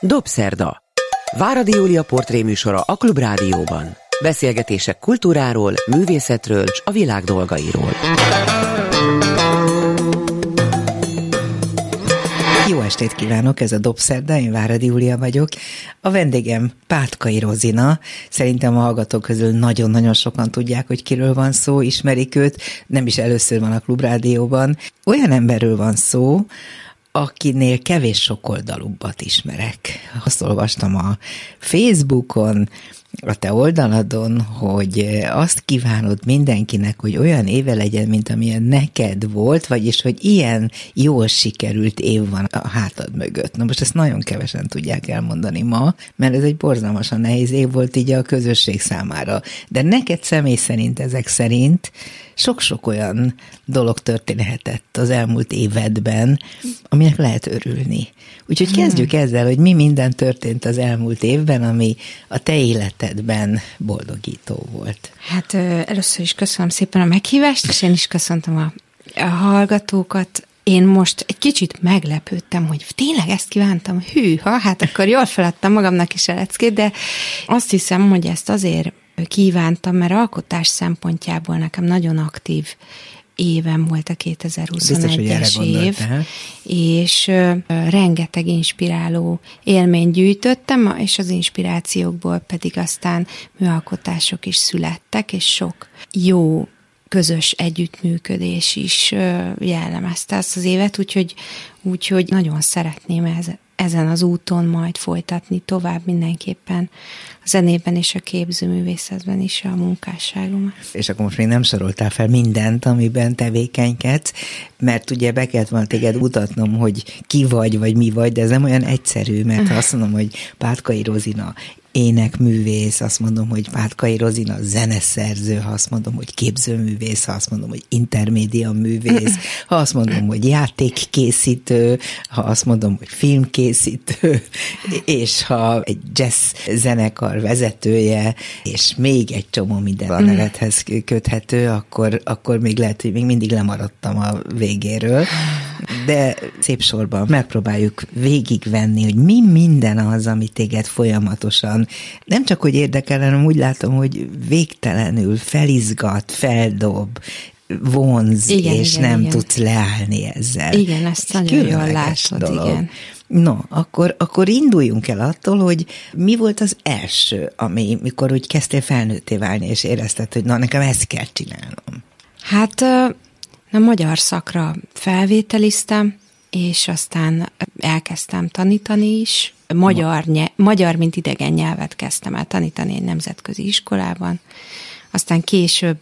Dobszerda. Váradi Júlia portréműsora a Klubrádióban. Beszélgetések kultúráról, művészetről és a világ dolgairól. Jó estét kívánok, ez a Dobszerda, én Váradi Júlia vagyok. A vendégem Pátkai Rozina, szerintem a hallgatók közül nagyon-nagyon sokan tudják, hogy kiről van szó, ismerik őt, nem is először van a Klubrádióban. Olyan emberről van szó, akinél kevés sokoldalúbbat ismerek. Azt olvastam a Facebookon, a te oldaladon, hogy azt kívánod mindenkinek, hogy olyan éve legyen, mint amilyen neked volt, vagyis, hogy ilyen jól sikerült év van a hátad mögött. Na most ezt nagyon kevesen tudják elmondani ma, mert ez egy borzalmasan nehéz év volt így a közösség számára. De neked személy szerint ezek szerint sok-sok olyan dolog történhetett az elmúlt évedben, aminek lehet örülni. Úgyhogy kezdjük hmm. ezzel, hogy mi minden történt az elmúlt évben, ami a te életedben boldogító volt. Hát először is köszönöm szépen a meghívást, és én is köszöntöm a, a hallgatókat. Én most egy kicsit meglepődtem, hogy tényleg ezt kívántam, hűha, hát akkor jól feladtam magamnak is a leckét, de azt hiszem, hogy ezt azért kívántam, mert alkotás szempontjából nekem nagyon aktív évem volt a 2021-es év, és rengeteg inspiráló élményt gyűjtöttem, és az inspirációkból pedig aztán műalkotások is születtek, és sok jó közös együttműködés is jellemezte ezt az évet, úgyhogy, úgyhogy nagyon szeretném ez, ezen az úton majd folytatni tovább mindenképpen a zenében és a képzőművészetben is a munkásságomat. És akkor most még nem soroltál fel mindent, amiben tevékenykedsz, mert ugye be kellett volna téged mutatnom, hogy ki vagy, vagy mi vagy, de ez nem olyan egyszerű, mert ha azt mondom, hogy Pátkai Rozina énekművész, azt mondom, hogy Pátkai Rozina zeneszerző, ha azt mondom, hogy képzőművész, ha azt mondom, hogy intermédia művész, ha azt mondom, hogy játékkészítő, ha azt mondom, hogy filmkészítő, és ha egy jazz zenekar vezetője, és még egy csomó minden a nevethez köthető, akkor, akkor még lehet, hogy még mindig lemaradtam a végéről. De szép sorban megpróbáljuk végigvenni, hogy mi minden az, ami téged folyamatosan nem csak, hogy érdekel, hanem úgy látom, hogy végtelenül felizgat, feldob, vonz, igen, és igen, nem igen. tudsz leállni ezzel. Igen, ezt nagyon jól látod, dolog. igen. No, akkor, akkor induljunk el attól, hogy mi volt az első, ami, mikor úgy kezdtél felnőtté válni, és érezted, hogy na, nekem ezt kell csinálnom. Hát a magyar szakra felvételiztem, és aztán elkezdtem tanítani is. Magyar, nye, magyar, mint idegen nyelvet kezdtem el tanítani egy nemzetközi iskolában. Aztán később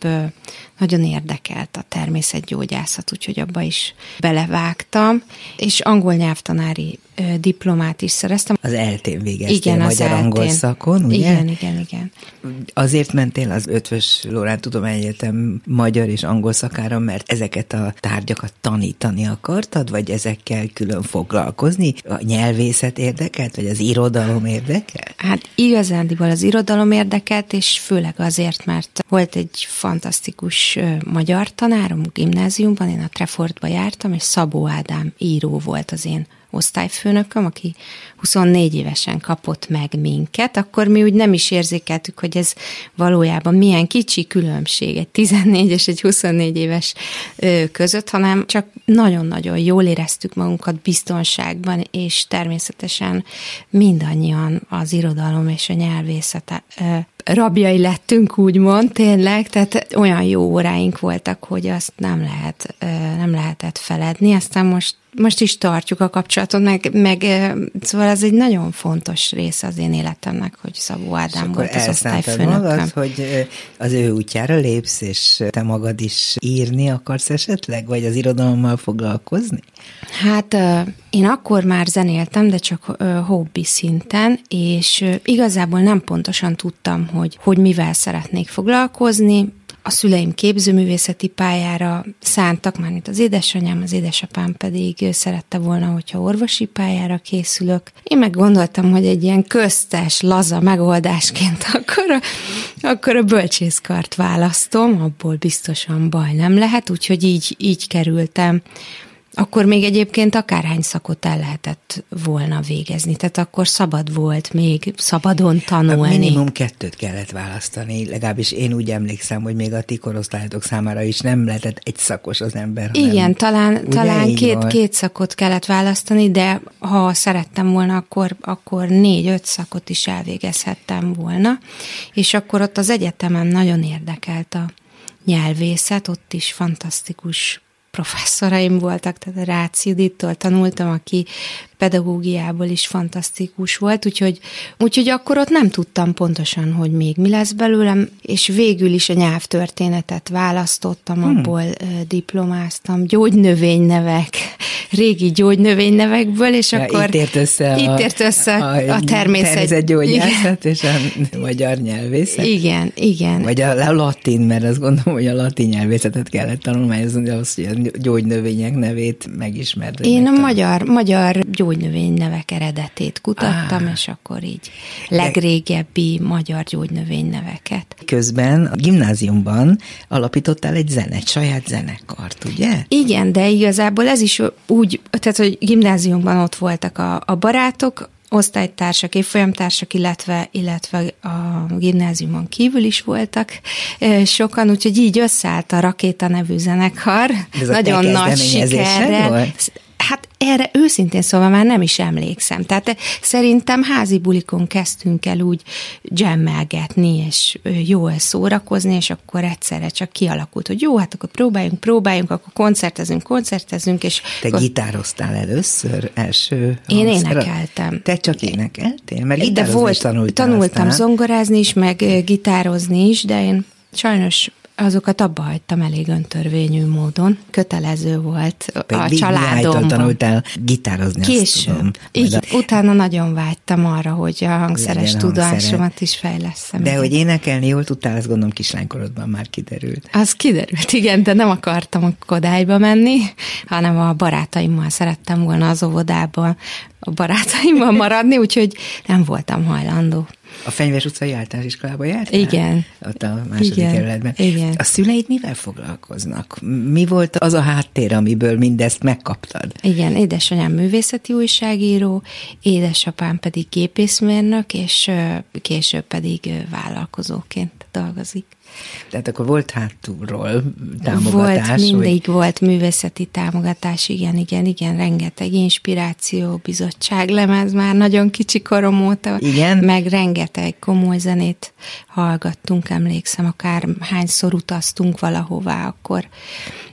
nagyon érdekelt a természetgyógyászat, úgyhogy abba is belevágtam, és angol nyelvtanári diplomát is szereztem. Az eltén végeztél igen, magyar-angol szakon, ugye? Igen, igen, igen. Azért mentél az Ötvös Lórán Tudományegyetem magyar és angol szakára, mert ezeket a tárgyakat tanítani akartad, vagy ezekkel külön foglalkozni? A nyelvészet érdekelt, vagy az irodalom érdekelt? Hát igazándiból az irodalom érdekelt, és főleg azért, mert volt egy fantasztikus magyar tanárom gimnáziumban, én a Trefordba jártam, és Szabó Ádám író volt az én osztályfőnököm, aki 24 évesen kapott meg minket, akkor mi úgy nem is érzékeltük, hogy ez valójában milyen kicsi különbség egy 14 és egy 24 éves között, hanem csak nagyon-nagyon jól éreztük magunkat biztonságban, és természetesen mindannyian az irodalom és a nyelvészet rabjai lettünk, úgymond, tényleg, tehát olyan jó óráink voltak, hogy azt nem lehet, nem lehetett feledni, aztán most most is tartjuk a kapcsolatot, meg, meg szóval ez egy nagyon fontos része az én életemnek, hogy Szabó Ádám volt az osztályfőnököm. magad, hogy az ő útjára lépsz, és te magad is írni akarsz esetleg, vagy az irodalommal foglalkozni? Hát én akkor már zenéltem, de csak hobbi szinten, és igazából nem pontosan tudtam, hogy, hogy mivel szeretnék foglalkozni, a szüleim képzőművészeti pályára szántak, már mint az édesanyám, az édesapám pedig szerette volna, hogyha orvosi pályára készülök. Én meg gondoltam, hogy egy ilyen köztes, laza megoldásként akkor a, akkor a bölcsészkart választom, abból biztosan baj nem lehet, úgyhogy így, így kerültem akkor még egyébként akárhány szakot el lehetett volna végezni, tehát akkor szabad volt még szabadon tanulni. A minimum kettőt kellett választani, legalábbis én úgy emlékszem, hogy még a ti korosztályatok számára is nem lehetett egy szakos az ember. Igen, talán, talán két, két szakot kellett választani, de ha szerettem volna, akkor, akkor négy-öt szakot is elvégezhettem volna, és akkor ott az egyetemen nagyon érdekelt a nyelvészet, ott is fantasztikus professzoraim voltak, tehát Rácz Judittól tanultam, aki pedagógiából is fantasztikus volt, úgyhogy, úgyhogy akkor ott nem tudtam pontosan, hogy még mi lesz belőlem, és végül is a nyelvtörténetet választottam, hmm. abból diplomáztam, gyógynövénynevek, régi gyógynövénynevekből, és ja, akkor itt ért össze, itt ért össze a, a, a természet. természetgyógyászat és a magyar nyelvészet. Igen, igen. Vagy a, a latin, mert azt gondolom, hogy a latin nyelvészetet kellett tanulmányozni, ahhoz, hogy a gyógynövények nevét megismerd. Én a magyar, magyar gyógynövénynevek eredetét kutattam, ah. és akkor így legrégebbi magyar gyógynövényneveket. Közben a gimnáziumban alapítottál egy zene, egy saját zenekart, ugye? Igen, de igazából ez is úgy, tehát, hogy gimnáziumban ott voltak a, a barátok, osztálytársak, évfolyamtársak, illetve, illetve a gimnáziumon kívül is voltak sokan, úgyhogy így összeállt a Rakéta nevű zenekar. Ez Nagyon nagy sikerrel. Volt? Hát erre őszintén szóval már nem is emlékszem. Tehát szerintem házi bulikon kezdtünk el úgy gemmelgetni, és jól szórakozni, és akkor egyszerre csak kialakult, hogy jó, hát akkor próbáljunk, próbáljunk, akkor koncertezünk, koncertezünk, és... Te akkor... gitároztál először, első Én hangszere? énekeltem. Te csak énekeltél? Mert de volt, tanultam aztán. zongorázni is, meg gitározni is, de én sajnos azokat abba hagytam elég öntörvényű módon. Kötelező volt Pedig a családomban. tanultál gitározni, Később. Tudom, Így, a... utána nagyon vágytam arra, hogy a hangszeres tudásomat is fejleszem. De hogy énekelni jól tudtál, azt gondolom kislánykorodban már kiderült. Az kiderült, igen, de nem akartam a kodályba menni, hanem a barátaimmal szerettem volna az óvodában a barátaimmal maradni, úgyhogy nem voltam hajlandó. A Fenyves utcai általános iskolába jártál? Igen. Ott a második Igen. kerületben. Igen. A szüleid mivel foglalkoznak? Mi volt az a háttér, amiből mindezt megkaptad? Igen, édesanyám művészeti újságíró, édesapám pedig gépészmérnök, és később pedig vállalkozóként dolgozik. Tehát akkor volt hátulról támogatás? Volt, mindig hogy... volt művészeti támogatás, igen, igen, igen, rengeteg inspiráció, bizottság, lemez már nagyon kicsi korom óta, igen? meg rengeteg komoly zenét hallgattunk, emlékszem, akár hányszor utaztunk valahová, akkor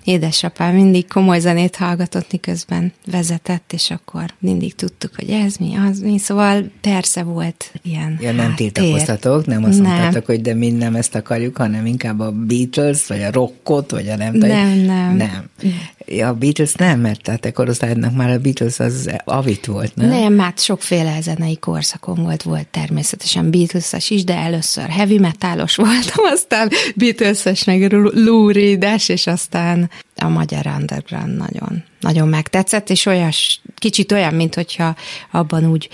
édesapám mindig komoly zenét hallgatott, miközben vezetett, és akkor mindig tudtuk, hogy ez mi, az mi, szóval persze volt ilyen Ja, nem tiltakoztatok, nem azt nem. mondtátok, hogy de mi nem ezt akarjuk, hanem inkább a Beatles, vagy a rockot, vagy a nem Nem, nem. Nem. Ja, a Beatles nem, mert tehát te korosztályodnak már a Beatles az avit volt, nem? Nem, hát sokféle zenei korszakon volt, volt természetesen beatles is, de először heavy metalos voltam, aztán Beatles-es, meg Lou és aztán a magyar underground nagyon, nagyon megtetszett, és olyas, kicsit olyan, mint hogyha abban úgy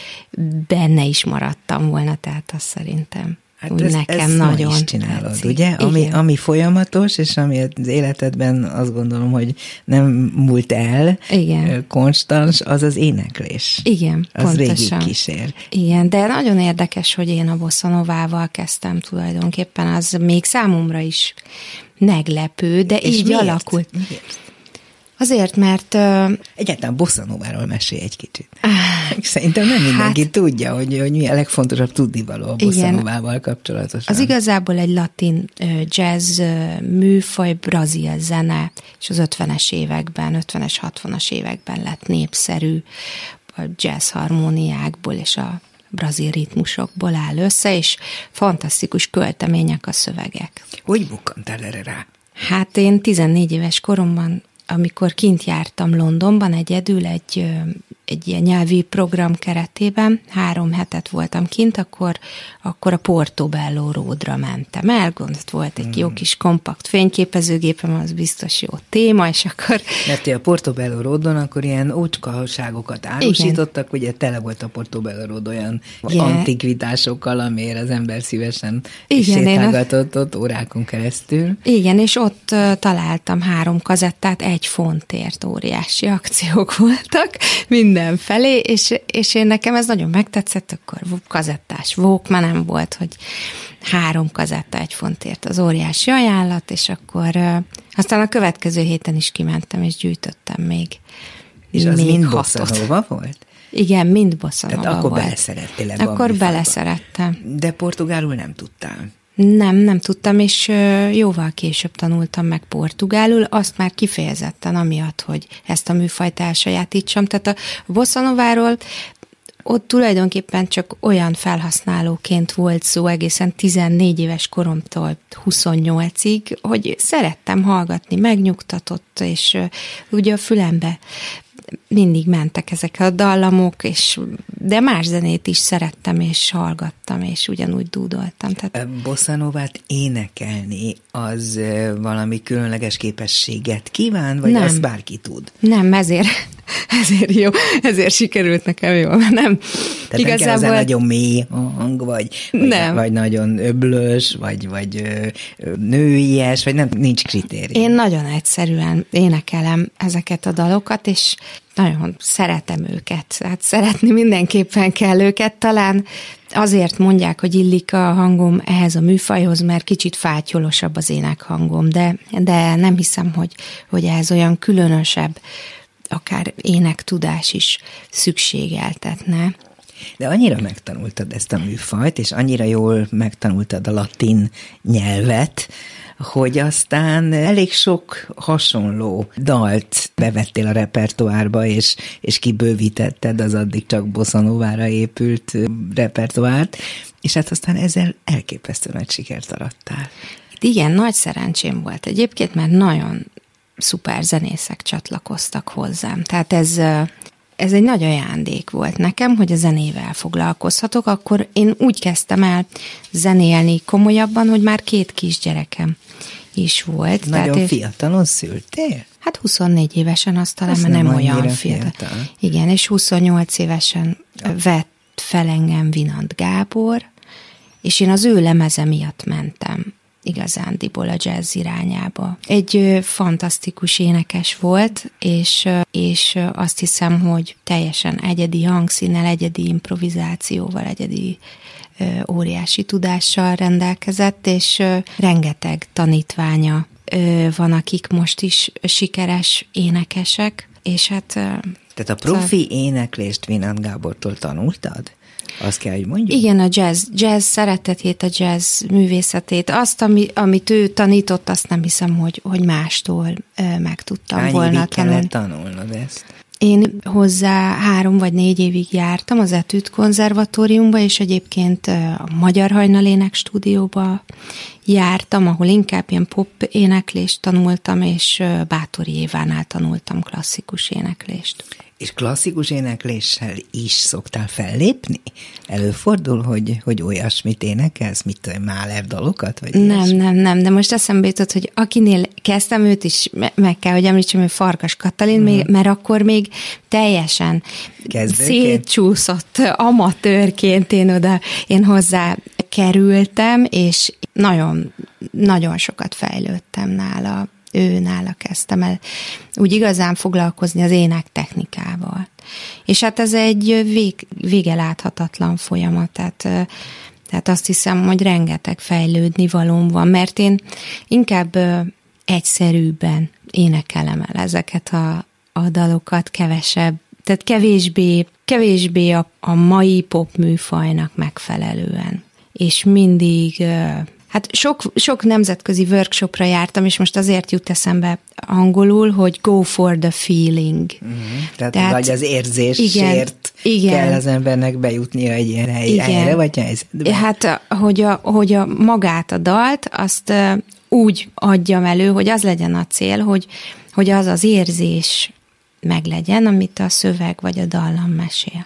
benne is maradtam volna, tehát azt szerintem. Hát úgy ezt, nekem ezt nagyon is csinálod, tetszik. ugye? Ami, ami folyamatos, és ami az életedben azt gondolom, hogy nem múlt el, Igen. konstans, az az éneklés. Igen, az pontosan. végig kísér. Igen, de nagyon érdekes, hogy én a bosszanovával kezdtem tulajdonképpen, az még számomra is meglepő, de és így miért? alakult. Miért? Azért, mert... Uh, Egyáltalán bosszanóváról mesélj egy kicsit. Szerintem nem mindenki hát, tudja, hogy, hogy mi a legfontosabb tudnivaló a bosszanóvával kapcsolatosan. Az igazából egy latin uh, jazz uh, műfaj, brazil zene, és az 50-es években, 50-es, 60-as években lett népszerű a jazz harmóniákból és a brazil ritmusokból áll össze, és fantasztikus költemények a szövegek. Hogy bukkantál erre rá? Hát én 14 éves koromban amikor kint jártam Londonban egyedül egy egy ilyen nyelvi program keretében, három hetet voltam kint, akkor, akkor a Portobello Ródra mentem el, gondolt volt egy mm. jó kis kompakt fényképezőgépem, az biztos jó téma, és akkor... Mert a Portobello Ródon akkor ilyen ócskaságokat árusítottak, Igen. ugye tele volt a Portobello Ród olyan Igen. antikvitásokkal, amire az ember szívesen Igen, sétálgatott ott órákon keresztül. Igen, és ott találtam három kazettát, egy egy fontért óriási akciók voltak mindenfelé, és, és én nekem ez nagyon megtetszett, akkor kazettás már nem volt, hogy három kazetta egy fontért az óriási ajánlat, és akkor aztán a következő héten is kimentem, és gyűjtöttem még És az még mind hatot. volt? Igen, mind bosszanova Tehát akkor volt. beleszerettél ebbe Akkor beleszerettem. De portugálul nem tudtál. Nem, nem tudtam, és jóval később tanultam meg portugálul, azt már kifejezetten amiatt, hogy ezt a műfajt elsajátítsam. Tehát a bosszanováról ott tulajdonképpen csak olyan felhasználóként volt szó egészen 14 éves koromtól 28-ig, hogy szerettem hallgatni, megnyugtatott, és ugye a fülembe mindig mentek ezek a dallamok, és, de más zenét is szerettem, és hallgattam, és ugyanúgy dúdoltam. Tehát Bossanovát énekelni, az valami különleges képességet kíván, vagy Nem. azt bárki tud? nem, ezért, ezért jó, ezért sikerült nekem jól, mert nem. Tehát nem kell hozzá nagyon mély hang, vagy, vagy, Nem. vagy nagyon öblös, vagy, vagy nőies, vagy nem, nincs kritérium. Én nagyon egyszerűen énekelem ezeket a dalokat, és nagyon szeretem őket. Hát szeretni mindenképpen kell őket. Talán azért mondják, hogy illik a hangom ehhez a műfajhoz, mert kicsit fátyolosabb az énekhangom, de, de nem hiszem, hogy, hogy ehhez olyan különösebb akár énektudás is szükségeltetne. De annyira megtanultad ezt a műfajt, és annyira jól megtanultad a latin nyelvet, hogy aztán elég sok hasonló dalt bevettél a repertoárba, és, és kibővítetted az addig csak bosszanovára épült repertoárt, és hát aztán ezzel elképesztő nagy sikert arattál. Igen, nagy szerencsém volt egyébként, mert nagyon szuper zenészek csatlakoztak hozzám. Tehát ez, ez egy nagy ajándék volt nekem, hogy a zenével foglalkozhatok. Akkor én úgy kezdtem el zenélni komolyabban, hogy már két kisgyerekem is volt. Nagyon én- fiatalon szültél? Hát 24 évesen azt talán, mert nem, nem olyan fiatal. fiatal. Igen, és 28 évesen vett fel engem Vinant Gábor, és én az ő lemeze miatt mentem igazándiból a jazz irányába. Egy fantasztikus énekes volt, és, és azt hiszem, hogy teljesen egyedi hangszínnel, egyedi improvizációval, egyedi óriási tudással rendelkezett, és rengeteg tanítványa van, akik most is sikeres énekesek, és hát Tehát a profi éneklést Vinant Gábortól tanultad? Azt kell, hogy mondjuk? Igen, a jazz, jazz szeretetét, a jazz művészetét, azt, ami, amit ő tanított, azt nem hiszem, hogy, hogy mástól ö, meg tudtam Hány volna kellett tanulnod ezt? Én hozzá három vagy négy évig jártam az Etüt konzervatóriumba, és egyébként a Magyar Hajnalének stúdióba jártam, ahol inkább ilyen pop éneklést tanultam, és Bátori Évánál tanultam klasszikus éneklést. És klasszikus énekléssel is szoktál fellépni? Előfordul, hogy, hogy olyasmit énekelsz, mit tudom, Málev dalokat? Vagy Nem, ilyesmi? nem, nem, de most eszembe jutott, hogy akinél kezdtem, őt is me- meg kell, hogy említsem, hogy Farkas Katalin, még, mert akkor még teljesen Kezdőként? szétcsúszott amatőrként én oda, én hozzá kerültem, és nagyon, nagyon sokat fejlődtem nála, ő nála kezdtem el úgy igazán foglalkozni az ének technikával. És hát ez egy vég, vége láthatatlan folyamat, tehát tehát azt hiszem, hogy rengeteg fejlődni valóm van, mert én inkább egyszerűbben énekelem el ezeket a, a dalokat, kevesebb, tehát kevésbé, kevésbé a, a mai pop műfajnak megfelelően. És mindig, hát sok, sok nemzetközi workshopra jártam, és most azért jut eszembe angolul, hogy go for the feeling. Mhm. Tehát, Tehát- vagy az érzésért igen. kell az embernek bejutnia egy ilyen hely, Igen. helyre, vagy helyzetbe. Hát, hogy a, hogy a magát a dalt, azt úgy adjam elő, hogy az legyen a cél, hogy, hogy az az érzés meglegyen, amit a szöveg vagy a dallam mesél.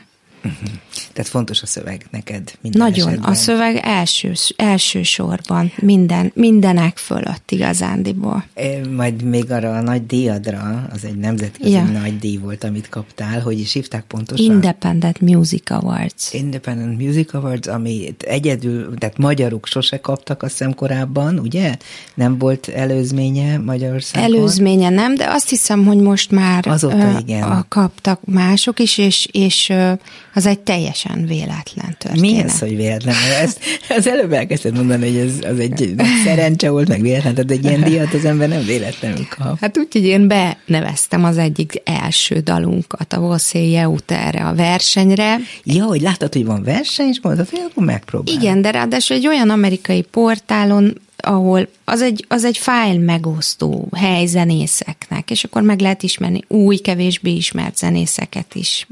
Tehát fontos a szöveg neked minden Nagyon, esetben. a szöveg első, első sorban, minden, mindenek fölött igazándiból. Majd még arra a nagy díjadra, az egy nemzetközi ja. nagy díj volt, amit kaptál, hogy is hívták pontosan? Independent Music Awards. Independent Music Awards, ami egyedül, tehát magyarok sose kaptak, azt hiszem korábban, ugye? Nem volt előzménye Magyarországon? Előzménye nem, de azt hiszem, hogy most már Azóta, igen. A, kaptak mások is, és, és az egy teljesen véletlen történet. Mi ez, hogy véletlen? Ezt, az előbb elkezdted mondani, hogy ez az egy szerencse volt, meg véletlen, tehát egy ilyen díjat az ember nem véletlenül kap. Hát úgy, hogy én beneveztem az egyik első dalunkat, a Voszé erre a versenyre. Ja, hogy láttad, hogy van verseny, és mondtad, hogy akkor megpróbálom. Igen, de ráadásul egy olyan amerikai portálon ahol az egy, az egy fájl megosztó hely zenészeknek, és akkor meg lehet ismerni új, kevésbé ismert zenészeket is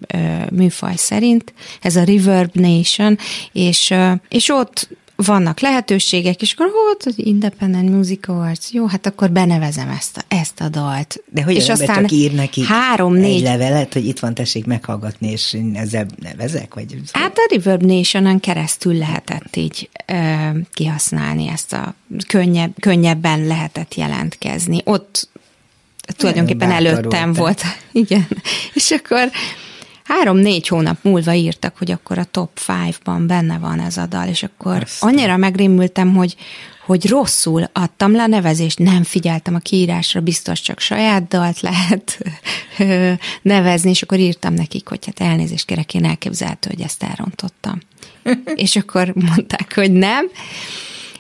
műfaj szerint. Ez a Reverb Nation, és, és ott vannak lehetőségek, és akkor ott az Independent Music Awards, jó, hát akkor benevezem ezt a, ezt a dalt. De hogy és aztán csak ír neki három, egy négy... levelet, hogy itt van, tessék meghallgatni, és én ezzel nevezek? Vagy... Hát a Reverb nation keresztül lehetett így ö, kihasználni ezt a könnyebb, könnyebben lehetett jelentkezni. Ott tulajdonképpen előttem volt. Igen. És akkor három-négy hónap múlva írtak, hogy akkor a top five-ban benne van ez a dal, és akkor Aztán. annyira megrémültem, hogy, hogy rosszul adtam le a nevezést, nem figyeltem a kiírásra, biztos csak saját dalt lehet nevezni, és akkor írtam nekik, hogy hát elnézést kérek, én elképzelhető, hogy ezt elrontottam. és akkor mondták, hogy nem,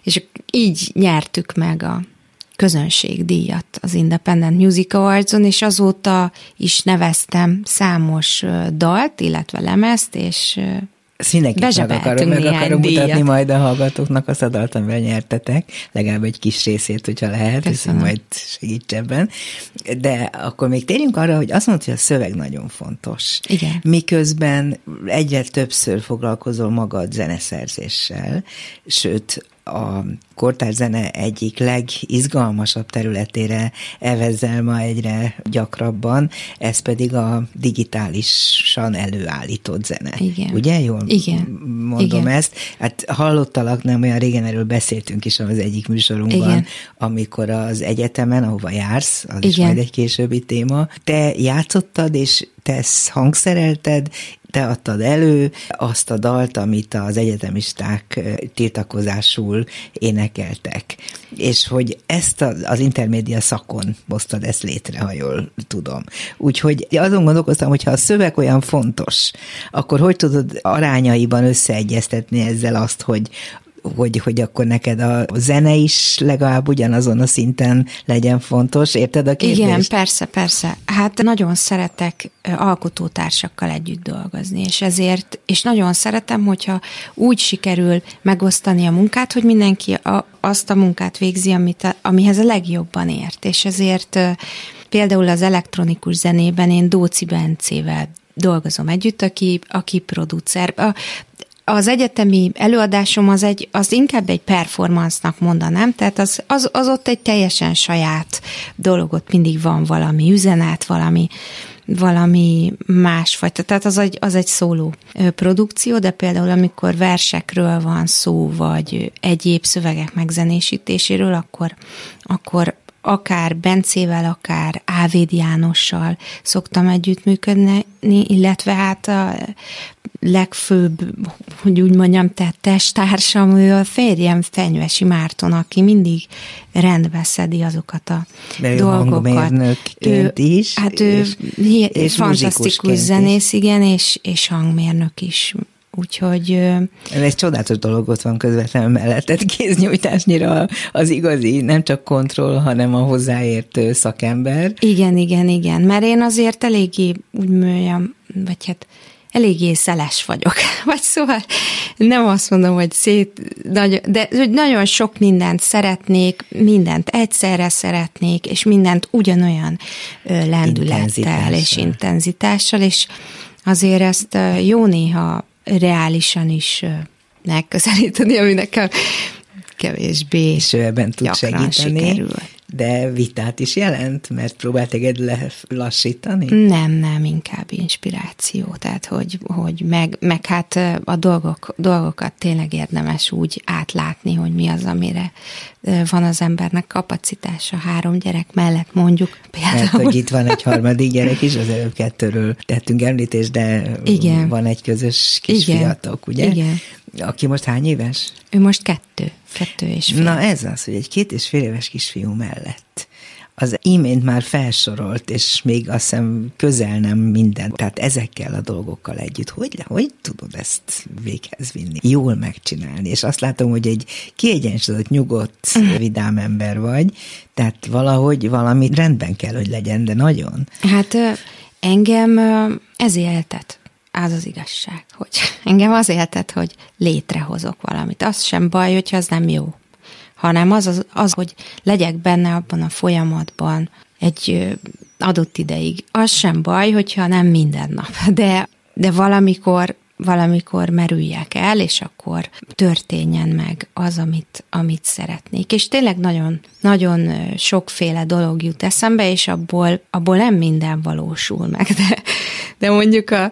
és így nyertük meg a közönségdíjat az Independent Music Awards-on, és azóta is neveztem számos dalt, illetve lemezt, és mindenképp meg akarom, meg akarom mutatni majd a hallgatóknak a dalt, amivel nyertetek, legalább egy kis részét, hogyha lehet, és majd segíts ebben. De akkor még térjünk arra, hogy azt mondod, hogy a szöveg nagyon fontos. Igen. Miközben egyre többször foglalkozol magad zeneszerzéssel, sőt, a kortárs zene egyik legizgalmasabb területére evezel ma egyre gyakrabban, ez pedig a digitálisan előállított zene. Igen. Ugye? Jól Igen. mondom Igen. ezt. Hát hallottalak, nem olyan régen erről beszéltünk is az egyik műsorunkban, Igen. amikor az egyetemen, ahova jársz, az Igen. is majd egy későbbi téma, te játszottad, és te hangszerelted, te adtad elő azt a dalt, amit az egyetemisták tiltakozásul énekeltek. És hogy ezt az, intermédia szakon hoztad ezt létre, ha jól tudom. Úgyhogy azon gondolkoztam, hogy ha a szöveg olyan fontos, akkor hogy tudod arányaiban összeegyeztetni ezzel azt, hogy hogy, hogy akkor neked a zene is legalább ugyanazon a szinten legyen fontos, érted a kérdést? Igen, persze, persze. Hát nagyon szeretek alkotótársakkal együtt dolgozni, és ezért, és nagyon szeretem, hogyha úgy sikerül megosztani a munkát, hogy mindenki a, azt a munkát végzi, amit a, amihez a legjobban ért, és ezért például az elektronikus zenében én Dóci Bencével dolgozom együtt, aki, aki producer. A, az egyetemi előadásom az, egy, az inkább egy performance-nak mondanám, tehát az, az, az ott egy teljesen saját dolog, ott mindig van valami üzenet, valami, valami másfajta. Tehát az egy, az egy szóló produkció, de például amikor versekről van szó, vagy egyéb szövegek megzenésítéséről, akkor, akkor akár Bencével, akár Ávéd Jánossal szoktam együttműködni, illetve hát a legfőbb, hogy úgy mondjam, tehát testtársam, ő a férjem Fenyvesi Márton, aki mindig rendbe szedi azokat a De dolgokat. Ő is. Hát ő és, és fantasztikus zenész, igen, és, és hangmérnök is Úgyhogy... Ez egy csodálatos dolog ott van közvetlenül melletted kéznyújtásnyira az igazi, nem csak kontroll, hanem a hozzáértő szakember. Igen, igen, igen, mert én azért eléggé, úgy mondjam, vagy hát eléggé szeles vagyok. Vagy szóval nem azt mondom, hogy szét, de hogy nagyon sok mindent szeretnék, mindent egyszerre szeretnék, és mindent ugyanolyan lendülettel és intenzitással, és azért ezt jó néha reálisan is megközelíteni, ami nekem kevésbé És ő ebben tud segíteni. Sikerül. De vitát is jelent, mert próbált téged lassítani? Nem, nem, inkább inspiráció. Tehát, hogy, hogy meg, meg hát a dolgok, dolgokat tényleg érdemes úgy átlátni, hogy mi az, amire van az embernek kapacitása három gyerek mellett mondjuk. Például. Mert hogy itt van egy harmadik gyerek is, az előbb kettőről tettünk említést, de Igen. van egy közös kisfiatok, ugye? Igen. Aki most hány éves? Ő most kettő, kettő és fél. Na ez az, hogy egy két és fél éves kisfiú mellett az imént már felsorolt, és még azt hiszem közel nem minden. Tehát ezekkel a dolgokkal együtt, hogy, hogy tudod ezt véghez vinni? Jól megcsinálni. És azt látom, hogy egy kiegyensúlyozott, nyugodt, vidám ember vagy, tehát valahogy valami rendben kell, hogy legyen, de nagyon. Hát engem ez éltet az az igazság, hogy engem az éltet, hogy létrehozok valamit. Az sem baj, hogyha az nem jó, hanem az, az, az hogy legyek benne abban a folyamatban egy adott ideig. Az sem baj, hogyha nem minden nap, de, de valamikor valamikor merüljek el, és akkor történjen meg az, amit, amit szeretnék. És tényleg nagyon, nagyon sokféle dolog jut eszembe, és abból, abból nem minden valósul meg, de, de mondjuk a,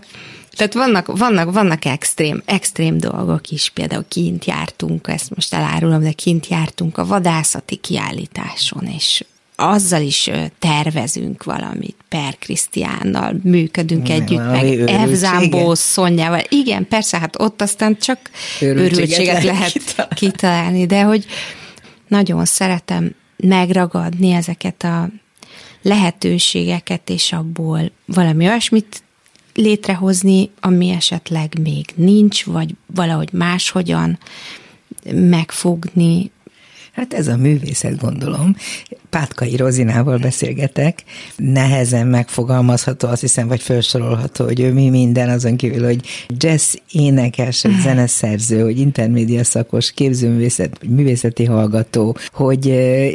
tehát vannak, vannak, vannak extrém, extrém dolgok is, például kint jártunk, ezt most elárulom, de kint jártunk a vadászati kiállításon, és azzal is tervezünk valamit, Per Krisztiánnal működünk Mi, együtt, meg Evzámbó Szonyával. Igen, persze, hát ott aztán csak őrültséget, őrültséget lehet kitalálni. kitalálni, de hogy nagyon szeretem megragadni ezeket a lehetőségeket, és abból valami olyasmit létrehozni, ami esetleg még nincs, vagy valahogy máshogyan megfogni. Hát ez a művészet, gondolom. Pátkai Rozinával beszélgetek, nehezen megfogalmazható, azt hiszem, vagy felsorolható, hogy ő mi minden, azon kívül, hogy jazz énekes, zeneszerző, hogy intermédia szakos, képzőművészet, művészeti hallgató, hogy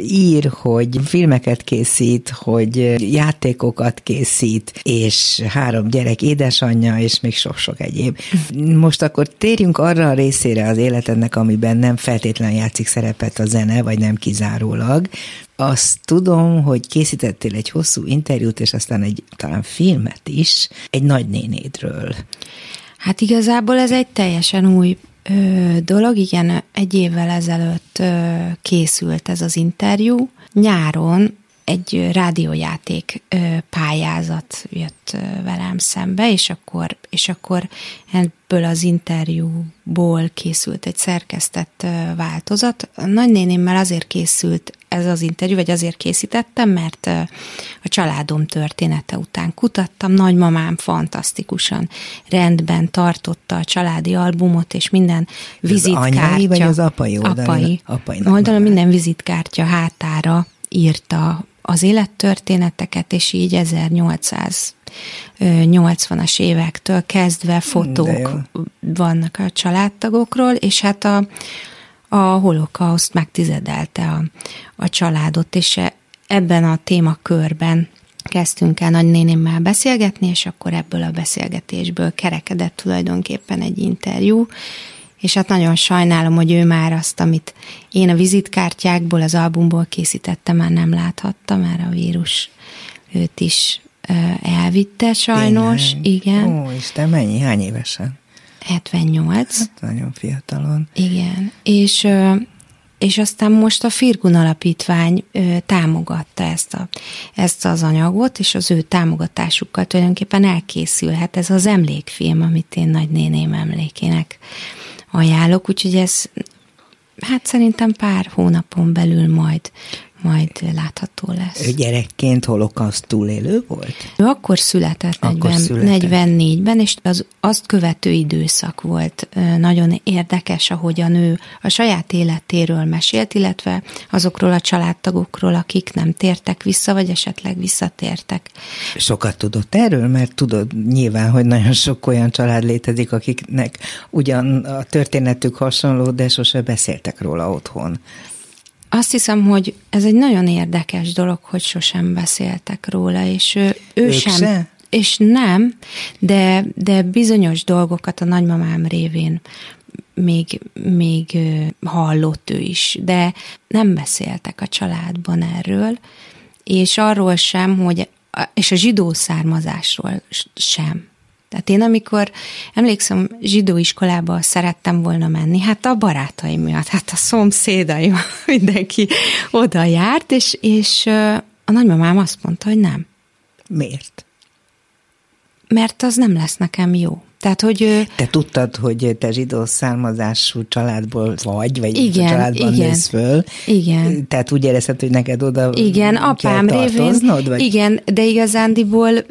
ír, hogy filmeket készít, hogy játékokat készít, és három gyerek édesanyja, és még sok-sok egyéb. Most akkor térjünk arra a részére az életednek, amiben nem feltétlenül játszik szerepet a zene, vagy nem kizárólag, azt tudom, hogy készítettél egy hosszú interjút, és aztán egy talán filmet is, egy nagynénédről. Hát igazából ez egy teljesen új ö, dolog, igen, egy évvel ezelőtt ö, készült ez az interjú. Nyáron egy rádiójáték pályázat jött velem szembe, és akkor, és akkor ebből az interjúból készült egy szerkesztett változat. A nagynénémmel azért készült ez az interjú, vagy azért készítettem, mert a családom története után kutattam. Nagymamám fantasztikusan rendben tartotta a családi albumot, és minden vizitkártya. Az anyai vagy az apai oldalon? Apai. apai oldalon minden vizitkártya hátára írta az élettörténeteket, és így 1880-as évektől kezdve fotók vannak a családtagokról, és hát a, a holokauszt megtizedelte a, a családot, és e, ebben a témakörben kezdtünk el nagynénémmel beszélgetni, és akkor ebből a beszélgetésből kerekedett tulajdonképpen egy interjú, és hát nagyon sajnálom, hogy ő már azt, amit én a vizitkártyákból, az albumból készítettem, már nem láthatta, már a vírus őt is elvitte sajnos. Tényleg? Igen. Ó, Isten, mennyi? Hány évesen? 78. Hát nagyon fiatalon. Igen. És és aztán most a Firgun Alapítvány támogatta ezt, a, ezt az anyagot, és az ő támogatásukkal tulajdonképpen elkészülhet ez az emlékfilm, amit én nagynéném emlékének ajánlok, úgyhogy ez hát szerintem pár hónapon belül majd majd látható lesz. Ő gyerekként holokauszt túlélő volt? Ő akkor született, akkor 40, született. 44-ben, és az azt követő időszak volt nagyon érdekes, ahogyan ő a saját életéről mesélt, illetve azokról a családtagokról, akik nem tértek vissza, vagy esetleg visszatértek. Sokat tudott erről, mert tudod nyilván, hogy nagyon sok olyan család létezik, akiknek ugyan a történetük hasonló, de sose beszéltek róla otthon. Azt hiszem, hogy ez egy nagyon érdekes dolog, hogy sosem beszéltek róla, és ő, ő sem. Se? És nem, de, de bizonyos dolgokat a nagymamám révén még, még hallott ő is, de nem beszéltek a családban erről, és arról sem, hogy, és a zsidó származásról sem. Tehát én amikor emlékszem, zsidó iskolába szerettem volna menni, hát a barátaim miatt, hát a szomszédaim, mindenki oda járt, és, és a nagymamám azt mondta, hogy nem. Miért? Mert az nem lesz nekem jó. Tehát, hogy... Te tudtad, hogy te zsidó származású családból vagy, vagy igen, a családban igen, nősz föl. Igen. Tehát úgy érezted, hogy neked oda Igen, apám révén. Vagy? Igen, de igazándiból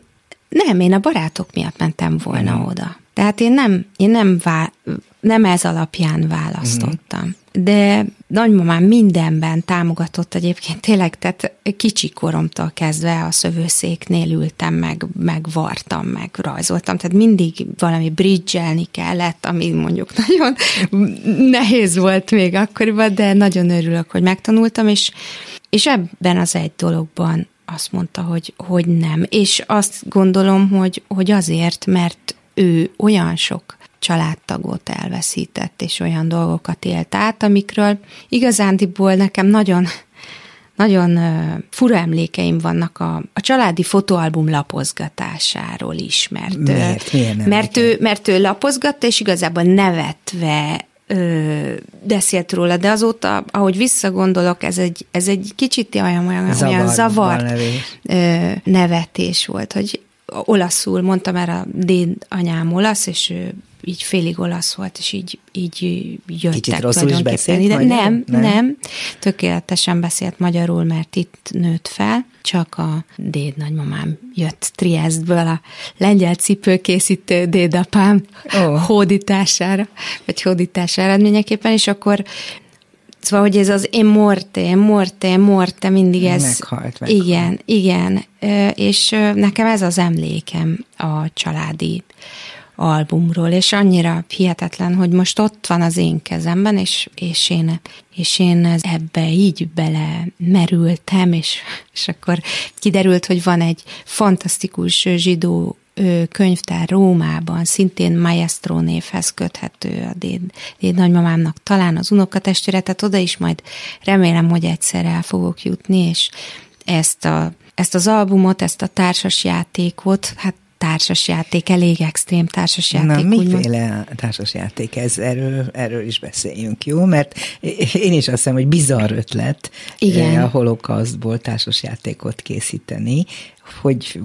nem, én a barátok miatt mentem volna mm. oda. Tehát én nem, én nem, vá, nem ez alapján választottam. Mm de nagymamám mindenben támogatott egyébként tényleg, tehát kicsi koromtól kezdve a szövőszéknél ültem, meg, meg vartam, meg rajzoltam, tehát mindig valami bridgelni kellett, ami mondjuk nagyon nehéz volt még akkoriban, de nagyon örülök, hogy megtanultam, és, és ebben az egy dologban azt mondta, hogy, hogy nem. És azt gondolom, hogy, hogy azért, mert ő olyan sok családtagot elveszített, és olyan dolgokat élt át, amikről igazándiból nekem nagyon nagyon fura emlékeim vannak a, a családi fotóalbum lapozgatásáról is, mert, Miért? Milyen mert, ő, mert ő lapozgatta, és igazából nevetve ö, beszélt róla, de azóta, ahogy visszagondolok, ez egy, ez egy kicsit olyan, olyan, Zavar, olyan zavart ö, nevetés volt, hogy olaszul mondtam, mert a déd anyám olasz, és ő így félig olasz volt, és így, így jöttek Kicsit rosszul is beszélt ide. Nem, nem, nem, tökéletesen beszélt magyarul, mert itt nőtt fel, csak a déd nagymamám jött Triestből a lengyel cipőkészítő dédapám oh. hódítására, vagy hódítás eredményeképpen, és akkor Szóval, hogy ez az én morte, morte, morte, mindig ez... Meghalt, meghalt. Igen, igen. És nekem ez az emlékem a családi albumról, és annyira hihetetlen, hogy most ott van az én kezemben, és, és, én, és én ebbe így bele merültem, és, és akkor kiderült, hogy van egy fantasztikus zsidó könyvtár Rómában, szintén Maestro névhez köthető a déd, déd nagymamámnak, talán az unokatestvére, tehát oda is majd remélem, hogy egyszer el fogok jutni, és ezt a ezt az albumot, ezt a társasjátékot, hát társasjáték, elég extrém társasjáték. Na, miféle társasjáték ez? Erről, erről is beszéljünk, jó? Mert én is azt hiszem, hogy bizarr ötlet Igen. Eh, a holokausztból társasjátékot készíteni, hogy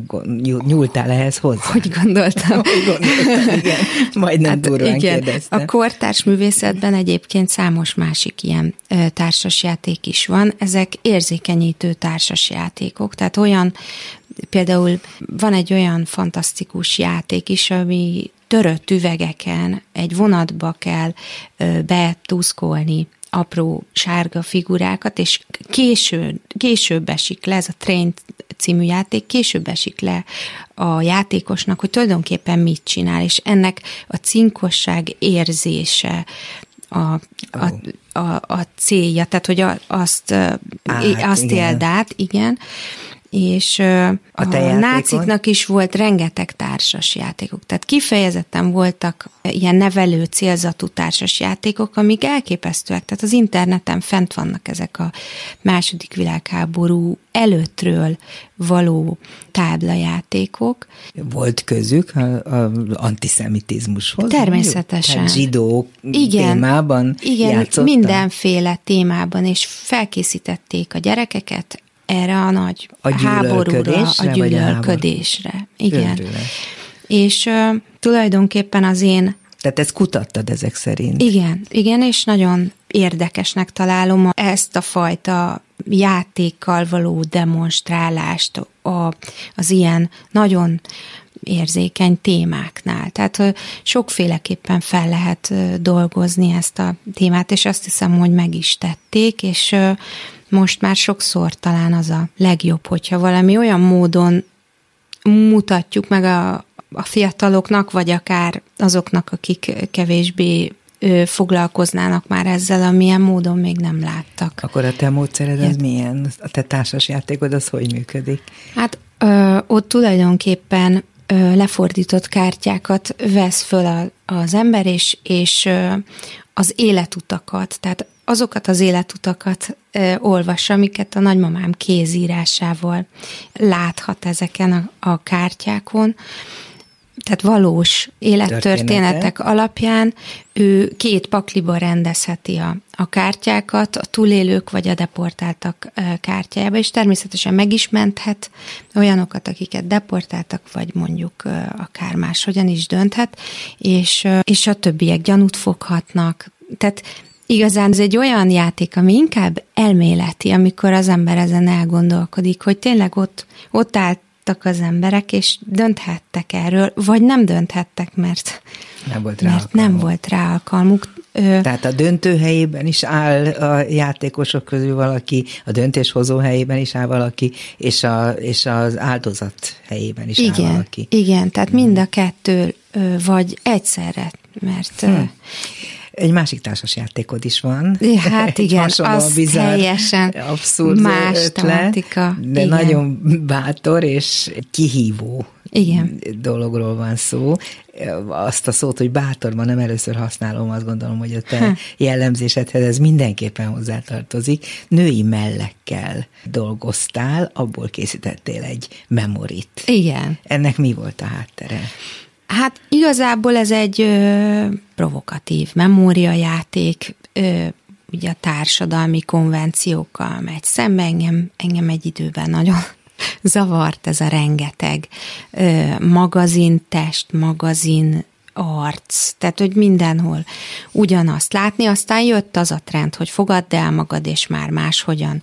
nyúltál ehhez hozzá? Hogy gondoltam? hogy gondoltam, igen. Majdnem hát durván igen. kérdeztem. A kortárs művészetben egyébként számos másik ilyen társasjáték is van. Ezek érzékenyítő társasjátékok, tehát olyan Például van egy olyan fantasztikus játék is, ami törött üvegeken egy vonatba kell betúszkolni apró sárga figurákat, és késő, később esik le, ez a Train című játék, később esik le a játékosnak, hogy tulajdonképpen mit csinál, és ennek a cinkosság érzése, a, a, a, a célja, tehát hogy azt, Át, azt igen. éld át, igen, és a, a náciknak is volt rengeteg társas játékok. Tehát kifejezetten voltak ilyen nevelő célzatú társas játékok, amik elképesztőek. Tehát az interneten fent vannak ezek a második világháború előttről való táblajátékok. Volt közük az antiszemitizmushoz? Természetesen. Tehát zsidó igen, témában Igen, játszottak? mindenféle témában, és felkészítették a gyerekeket erre a nagy a háborúra, a gyűlölködésre. Igen. Őrület. És uh, tulajdonképpen az én tehát ezt kutattad ezek szerint. Igen, igen, és nagyon érdekesnek találom ezt a fajta játékkal való demonstrálást a, az ilyen nagyon érzékeny témáknál. Tehát sokféleképpen fel lehet dolgozni ezt a témát, és azt hiszem, hogy meg is tették, és most már sokszor talán az a legjobb, hogyha valami olyan módon mutatjuk meg a, a fiataloknak, vagy akár azoknak, akik kevésbé foglalkoznának már ezzel, amilyen módon még nem láttak. Akkor a te módszered az milyen? A te társas játékod az hogy működik? Hát ö, ott tulajdonképpen lefordított kártyákat vesz föl a, az ember, és, és az életutakat, tehát azokat az életutakat ö, olvassa, amiket a nagymamám kézírásával láthat ezeken a, a kártyákon, tehát valós élettörténetek Története. alapján ő két pakliba rendezheti a, a kártyákat, a túlélők vagy a deportáltak kártyájába, és természetesen meg is menthet olyanokat, akiket deportáltak, vagy mondjuk akár máshogyan is dönthet, és, és a többiek gyanút foghatnak. Tehát Igazán ez egy olyan játék, ami inkább elméleti, amikor az ember ezen elgondolkodik, hogy tényleg ott, ott álltak az emberek, és dönthettek erről, vagy nem dönthettek, mert, Nem volt rá mert nem alkalmuk. volt rá alkalmuk. Tehát a döntő helyében is áll a játékosok közül valaki, a döntéshozó helyében is áll valaki, és, a, és az áldozat helyében is áll igen, valaki. igen, tehát mind a kettő, vagy egyszerre, mert ö, Egy másik társas játékod is van. Hát igen, hasonlóan az bizarr, teljesen abszurd más ötlet, tematika. De Igen. nagyon bátor és kihívó Igen. dologról van szó. Azt a szót, hogy bátor, ma nem először használom, azt gondolom, hogy a te jellemzésedhez ez mindenképpen hozzátartozik. Női mellekkel dolgoztál, abból készítettél egy memorit. igen. Ennek mi volt a háttere? Hát igazából ez egy ö, provokatív memóriajáték, ö, ugye a társadalmi konvenciókkal megy szembe, engem, engem egy időben nagyon zavart ez a rengeteg ö, magazin test, magazin arc, tehát hogy mindenhol ugyanazt látni, aztán jött az a trend, hogy fogadd el magad, és már máshogyan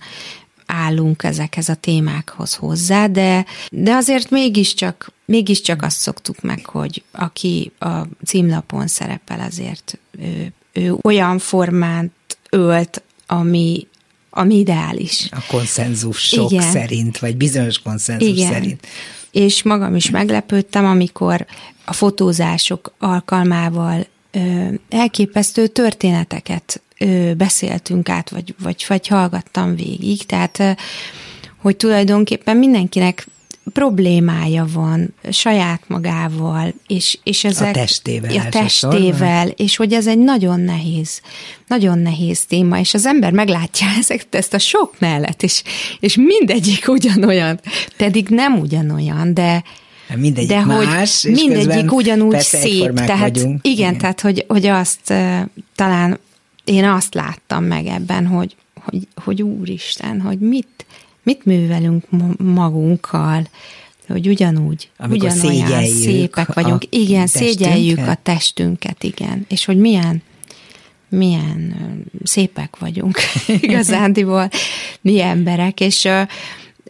állunk ezekhez a témákhoz hozzá, de, de azért mégiscsak, mégiscsak azt szoktuk meg, hogy aki a címlapon szerepel, azért ő, ő olyan formát ölt, ami, ami ideális. A konszenzus sok Igen. szerint, vagy bizonyos konszenzus Igen. szerint. És magam is meglepődtem, amikor a fotózások alkalmával ö, elképesztő történeteket beszéltünk át, vagy, vagy, vagy hallgattam végig. Tehát, hogy tulajdonképpen mindenkinek problémája van saját magával, és, és ezek... testével A testével, és hogy ez egy nagyon nehéz, nagyon nehéz téma, és az ember meglátja ezeket, ezt a sok mellett, és, és mindegyik ugyanolyan, pedig nem ugyanolyan, de, Mindegyik de hogy más, és mindegyik ugyanúgy szép. Tehát, vagyunk. Igen, igen, tehát hogy, hogy azt uh, talán én azt láttam meg ebben, hogy, hogy, hogy úristen, hogy mit, mit művelünk ma- magunkkal, hogy ugyanúgy, Amikor ugyanolyan szégyeljük szépek vagyunk. Igen, testünket? szégyeljük a testünket, igen. És hogy milyen milyen szépek vagyunk igazándiból, mi emberek, és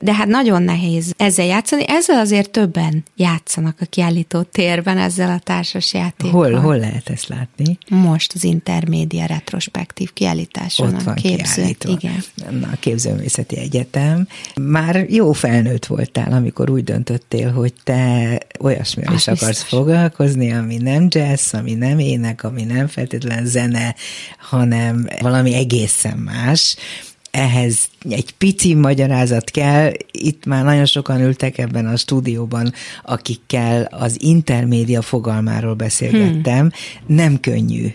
de hát nagyon nehéz ezzel játszani. Ezzel azért többen játszanak a kiállító térben ezzel a társas játékkal. Hol, hol lehet ezt látni? Most az Intermédia retrospektív kiállításon Ott a van képző. kiállítva. Igen. Na, a Képzőművészeti Egyetem. Már jó felnőtt voltál, amikor úgy döntöttél, hogy te olyasmivel is akarsz biztos. foglalkozni, ami nem jazz, ami nem ének, ami nem feltétlen zene, hanem valami egészen más. Ehhez egy pici magyarázat kell. Itt már nagyon sokan ültek ebben a stúdióban, akikkel az intermédia fogalmáról beszélgettem. Hmm. Nem könnyű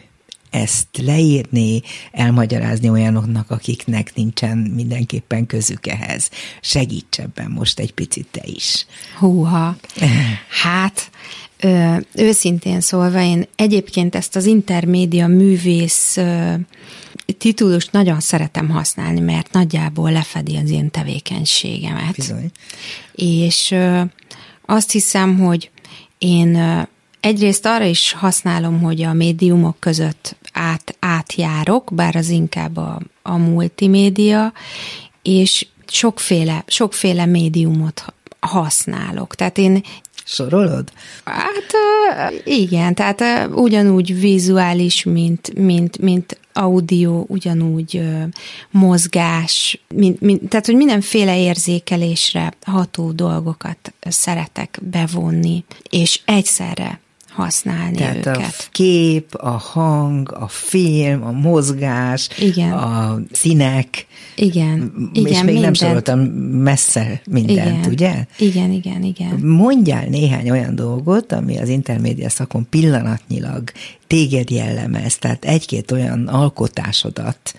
ezt leírni, elmagyarázni olyanoknak, akiknek nincsen mindenképpen közük ehhez. Segíts ebben most egy picit te is. Húha. Hát, ö, őszintén szólva, én egyébként ezt az intermédia művész ö, titulust nagyon szeretem használni, mert nagyjából lefedi az én tevékenységemet. Bizony. És azt hiszem, hogy én egyrészt arra is használom, hogy a médiumok között át, átjárok, bár az inkább a, a multimédia, és sokféle, sokféle médiumot használok. Tehát én Sorolod? Hát igen, tehát ugyanúgy vizuális, mint, mint, mint audio, ugyanúgy mozgás, mint, mint, tehát hogy mindenféle érzékelésre ható dolgokat szeretek bevonni, és egyszerre használni Tehát őket. a kép, a hang, a film, a mozgás, Igen. a színek, Igen, igen, és még mindent. nem soroltam messze mindent, igen. ugye? Igen, igen, igen. Mondjál néhány olyan dolgot, ami az intermédia szakon pillanatnyilag téged jellemez, tehát egy-két olyan alkotásodat,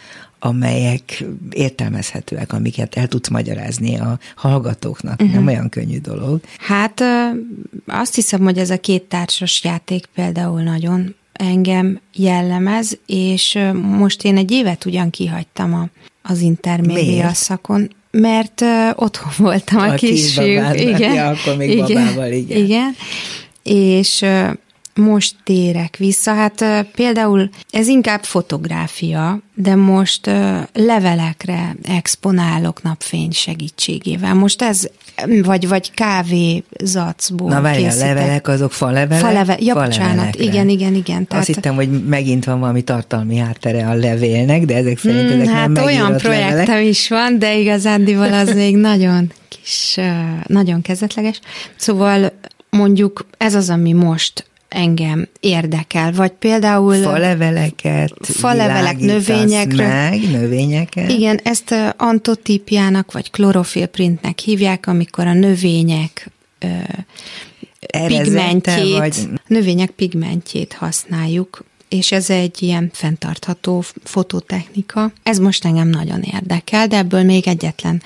amelyek értelmezhetőek, amiket el tudsz magyarázni a hallgatóknak. Uh-huh. Nem olyan könnyű dolog. Hát azt hiszem, hogy ez a két társas játék például nagyon engem jellemez, és most én egy évet ugyan kihagytam a, az intermédia szakon, mert uh, otthon voltam a, a kisfiúk. Igen, ja, akkor még igen, babával, igen. igen. És uh, most térek vissza. Hát például ez inkább fotográfia, de most levelekre exponálok napfény segítségével. Most ez, vagy, vagy kávézacból Na várj, a levelek azok falevelek? Faleve, ja, bocsánat, igen, igen, igen. Tehát, Azt hittem, hogy megint van valami tartalmi háttere a levélnek, de ezek szerint hmm, ezek hát nem olyan projektem levelek. is van, de igazándiból az még nagyon kis, nagyon kezdetleges. Szóval mondjuk ez az, ami most engem érdekel, vagy például... Faleveleket Falevelek, növényekről. meg, növényeket. Igen, ezt antotípiának, vagy klorofilprintnek hívják, amikor a növények pigmentjét, vagy... növények pigmentjét használjuk, és ez egy ilyen fenntartható fototechnika. Ez most engem nagyon érdekel, de ebből még egyetlen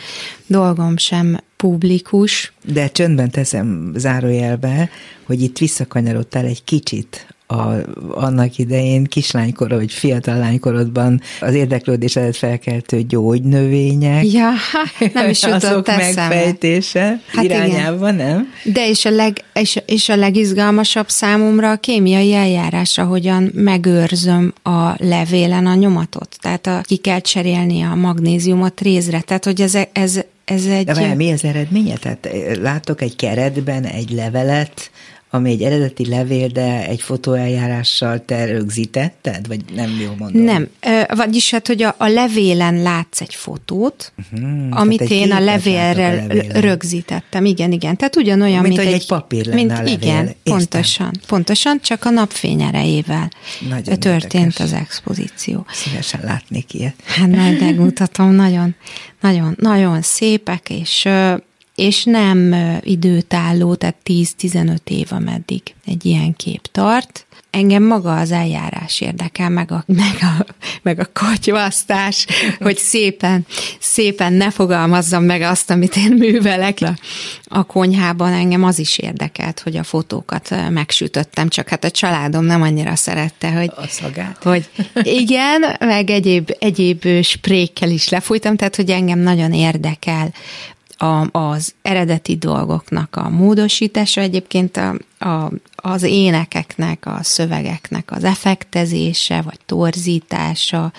dolgom sem publikus. De csöndben teszem zárójelbe, hogy itt visszakanyarodtál egy kicsit a, annak idején kislánykor, vagy fiatal lánykorodban az érdeklődésedet felkeltő gyógynövények. Ja, nem is jutott megfejtése hát irányában, igen. nem? De és a, leg, és, és a legizgalmasabb számomra a kémiai eljárás, ahogyan megőrzöm a levélen a nyomatot. Tehát a, ki kell cserélni a magnéziumot rézre. Tehát, hogy ez, ez, ez egy... De mi az eredménye? Tehát eh, látok egy keretben egy levelet, ami egy eredeti levél, de egy fotóeljárással te rögzítetted, vagy nem jó mondom? Nem, vagyis hát, hogy a, a levélen látsz egy fotót, uh-huh, amit én a levélre a rögzítettem. Igen, igen. Tehát ugyanolyan, mint, mint egy, egy papír lenne mint, a levél. Igen, Értem. pontosan. Pontosan, csak a napfény erejével Nagyon történt érdekes. az expozíció. Szívesen látnék ilyet. Hát majd megmutatom, nagyon, nagyon, nagyon szépek, és és nem időtálló, tehát 10-15 év, ameddig egy ilyen kép tart. Engem maga az eljárás érdekel, meg a, meg a, meg a katyvasztás, hogy szépen, szépen ne fogalmazzam meg azt, amit én művelek. A, a konyhában engem az is érdekelt, hogy a fotókat megsütöttem, csak hát a családom nem annyira szerette, hogy... A szagát. Hogy igen, meg egyéb, egyéb sprékkel is lefújtam, tehát hogy engem nagyon érdekel a, az eredeti dolgoknak a módosítása, egyébként a, a, az énekeknek, a szövegeknek az effektezése, vagy torzítása,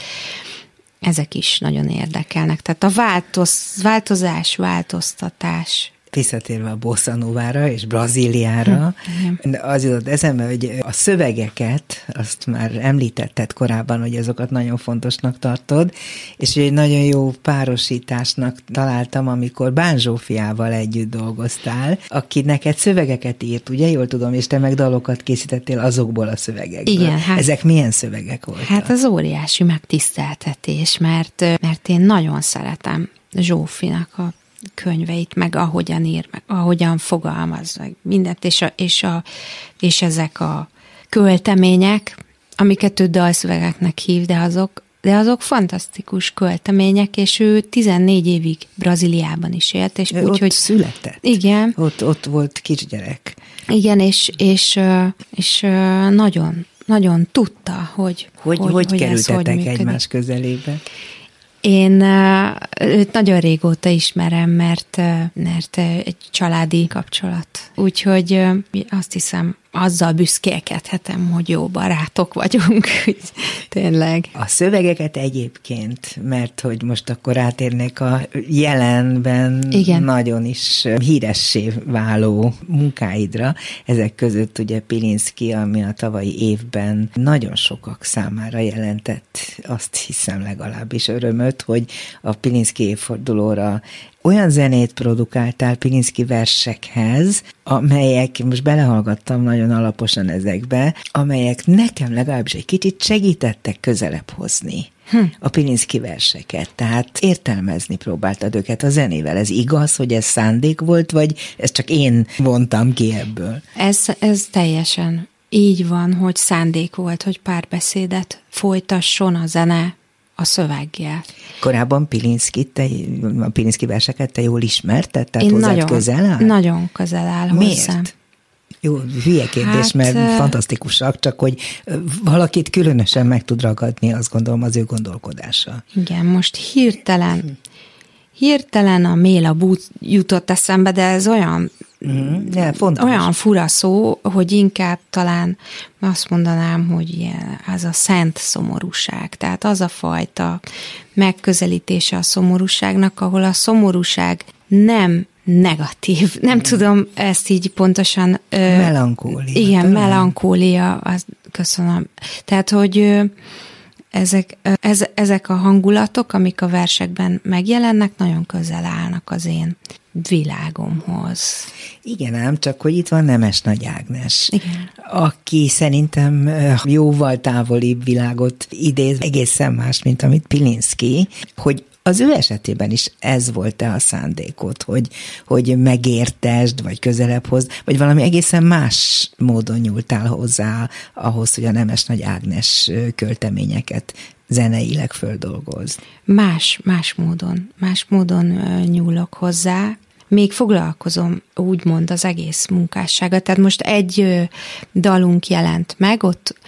ezek is nagyon érdekelnek. Tehát a változ, változás, változtatás visszatérve a Bossa Novára és Brazíliára, hm, az jutott eszembe, hogy a szövegeket, azt már említetted korábban, hogy azokat nagyon fontosnak tartod, és egy nagyon jó párosításnak találtam, amikor Bán Zsófiával együtt dolgoztál, aki neked szövegeket írt, ugye, jól tudom, és te meg dalokat készítettél azokból a szövegekből. Igen. Hát, Ezek milyen szövegek voltak? Hát az óriási megtiszteltetés, mert, mert én nagyon szeretem Zsófinak a könyveit, meg ahogyan ír, meg ahogyan fogalmaz, meg mindent, és, a, és, a, és ezek a költemények, amiket ő dalszövegeknek hív, de azok, de azok fantasztikus költemények, és ő 14 évig Brazíliában is élt, és úgy, hogy született. Igen. Ott, ott volt kisgyerek. Igen, és, és, és nagyon, nagyon tudta, hogy hogy, hogy, hogy, kerültetek hogy egymás közelébe. Én őt nagyon régóta ismerem, mert, mert egy családi kapcsolat. Úgyhogy azt hiszem, azzal büszkélkedhetem, hogy jó barátok vagyunk, tényleg. A szövegeket egyébként, mert hogy most akkor átérnék a jelenben Igen. nagyon is híressé váló munkáidra, ezek között ugye Pilinszki, ami a tavalyi évben nagyon sokak számára jelentett, azt hiszem legalábbis örömöt, hogy a Pilinszki évfordulóra olyan zenét produkáltál Pilinszki versekhez, amelyek, most belehallgattam nagyon alaposan ezekbe, amelyek nekem legalábbis egy kicsit segítettek közelebb hozni hm. a Pilinszki verseket. Tehát értelmezni próbáltad őket a zenével. Ez igaz, hogy ez szándék volt, vagy ez csak én vontam ki ebből? Ez, ez teljesen így van, hogy szándék volt, hogy párbeszédet folytasson a zene a szöveggel. Korábban Pilinszki, te, a Pilinszki verseket te jól ismerted? Tehát Én nagyon, közel áll? Nagyon közel áll Miért? hozzám. Jó, hülye kérdés, hát, mert fantasztikusak, csak hogy valakit különösen meg tud ragadni, azt gondolom, az ő gondolkodása. Igen, most hirtelen, hirtelen a Méla bút jutott eszembe, de ez olyan Mm, yeah, Olyan fura szó, hogy inkább talán azt mondanám, hogy ilyen, az a szent szomorúság. Tehát az a fajta megközelítése a szomorúságnak, ahol a szomorúság nem negatív. Nem mm. tudom ezt így pontosan... Melankólia. Igen, talán. melankólia, az, köszönöm. Tehát, hogy ezek, ez, ezek a hangulatok, amik a versekben megjelennek, nagyon közel állnak az én világomhoz. Igen ám, csak hogy itt van Nemes Nagy Ágnes, Igen. aki szerintem jóval távolibb világot idéz, egészen más, mint amit Pilinszki, hogy az ő esetében is ez volt-e a szándékot, hogy, hogy megértesd, vagy közelebb hoz, vagy valami egészen más módon nyúltál hozzá ahhoz, hogy a Nemes Nagy Ágnes költeményeket zeneileg földolgoz. Más, más módon, más módon nyúlok hozzá, még foglalkozom úgymond az egész munkássága. Tehát most egy dalunk jelent meg, ott,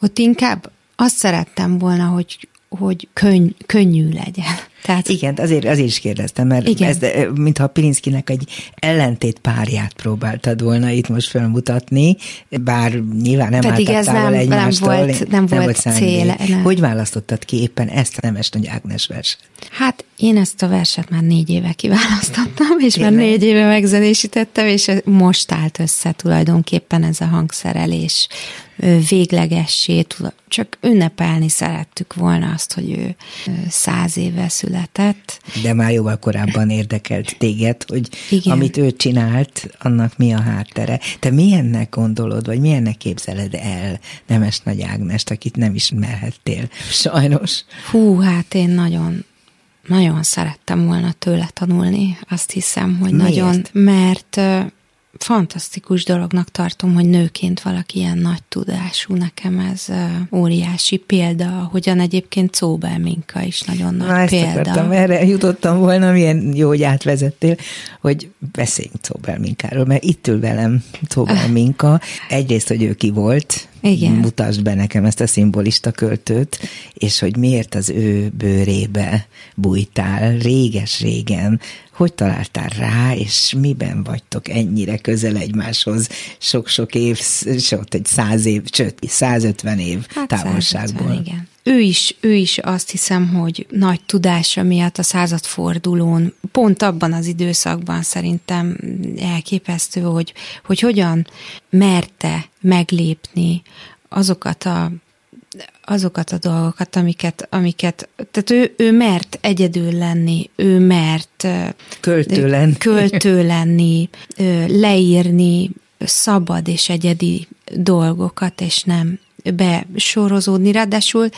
ott inkább azt szerettem volna, hogy hogy könny, könnyű legyen. Tehát, Igen, azért, azért is kérdeztem, mert Igen. ez, mintha Pilinszkinek egy ellentét párját próbáltad volna itt most felmutatni, bár nyilván nem Pedig ez nem, egymástól. Nem volt, nem, nem volt cél. Nem. Hogy választottad ki éppen ezt a Nemes Nagy Ágnes verset? Hát én ezt a verset már négy éve kiválasztottam, és Tényleg? már négy éve megzenésítettem, és most állt össze tulajdonképpen ez a hangszerelés véglegessé, csak ünnepelni szerettük volna azt, hogy ő száz éve született. De már jóval korábban érdekelt téged, hogy Igen. amit ő csinált, annak mi a háttere. Te milyennek gondolod, vagy milyennek képzeled el Nemes Nagy Ágnest, akit nem ismerhettél, sajnos? Hú, hát én nagyon, nagyon szerettem volna tőle tanulni, azt hiszem, hogy Miért? nagyon, mert fantasztikus dolognak tartom, hogy nőként valaki ilyen nagy tudású. Nekem ez óriási példa, hogyan egyébként Czóbel Minka is nagyon nagy Na, példa. Akartam, erre jutottam volna, milyen jó, hogy átvezettél, hogy beszéljünk Czóbel Minkáról, mert itt ül velem Czóbel Minka. Egyrészt, hogy ő ki volt, igen. mutasd be nekem ezt a szimbolista költőt, és hogy miért az ő bőrébe bújtál réges-régen, hogy találtál rá, és miben vagytok ennyire közel egymáshoz sok-sok év, sok, egy száz év, sőt, 150 év hát távolságból. 150, igen. Ő is, ő is azt hiszem, hogy nagy tudása miatt a századfordulón, pont abban az időszakban szerintem elképesztő, hogy, hogy hogyan merte meglépni azokat a azokat a dolgokat, amiket, amiket tehát ő, ő mert egyedül lenni, ő mert költő lenni, költő lenni leírni szabad és egyedi dolgokat, és nem besorozódni, ráadásul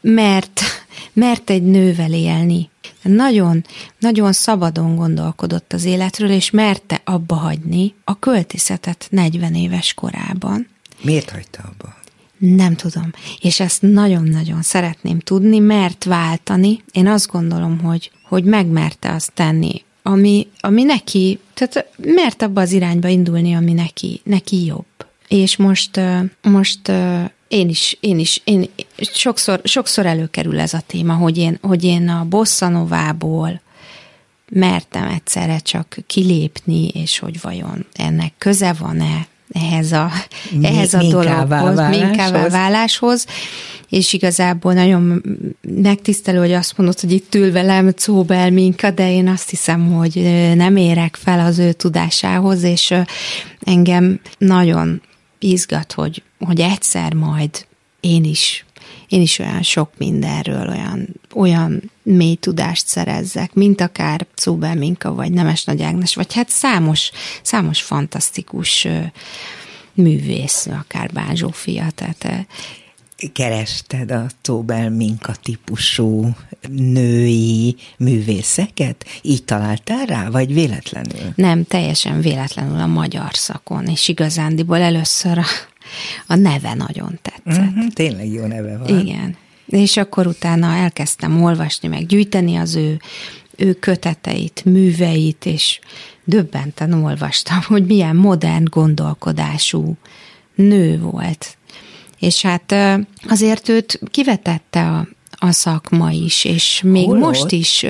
mert, mert egy nővel élni. Nagyon, nagyon szabadon gondolkodott az életről, és merte abba hagyni a költészetet 40 éves korában. Miért hagyta abba? Nem tudom. És ezt nagyon-nagyon szeretném tudni, mert váltani. Én azt gondolom, hogy, hogy megmerte azt tenni, ami, ami neki, tehát mert abba az irányba indulni, ami neki, neki jobb. És most, most én is, én is, én sokszor, sokszor előkerül ez a téma, hogy én, hogy én a bosszanovából mertem egyszerre csak kilépni, és hogy vajon ennek köze van-e ehhez a, ehhez a dologhoz, minkává váláshoz, és igazából nagyon megtisztelő, hogy azt mondod, hogy itt ül velem Czóbel Minka, de én azt hiszem, hogy nem érek fel az ő tudásához, és engem nagyon izgat, hogy, hogy egyszer majd én is én is olyan sok mindenről, olyan, olyan mély tudást szerezzek, mint akár Czóbel Minka, vagy Nemes Nagy Ágnes, vagy hát számos, számos fantasztikus művész, akár Bán Zsófia, tehát kerested a Tóbel Minka típusú női művészeket? Így találtál rá, vagy véletlenül? Nem, teljesen véletlenül a magyar szakon, és igazándiból először a a neve nagyon tetszett. Uh-huh, tényleg jó neve van. Igen. És akkor utána elkezdtem olvasni, meg gyűjteni az ő, ő köteteit, műveit, és döbbenten olvastam, hogy milyen modern gondolkodású nő volt. És hát azért őt kivetette a, a szakma is, és még Hol most ott? is,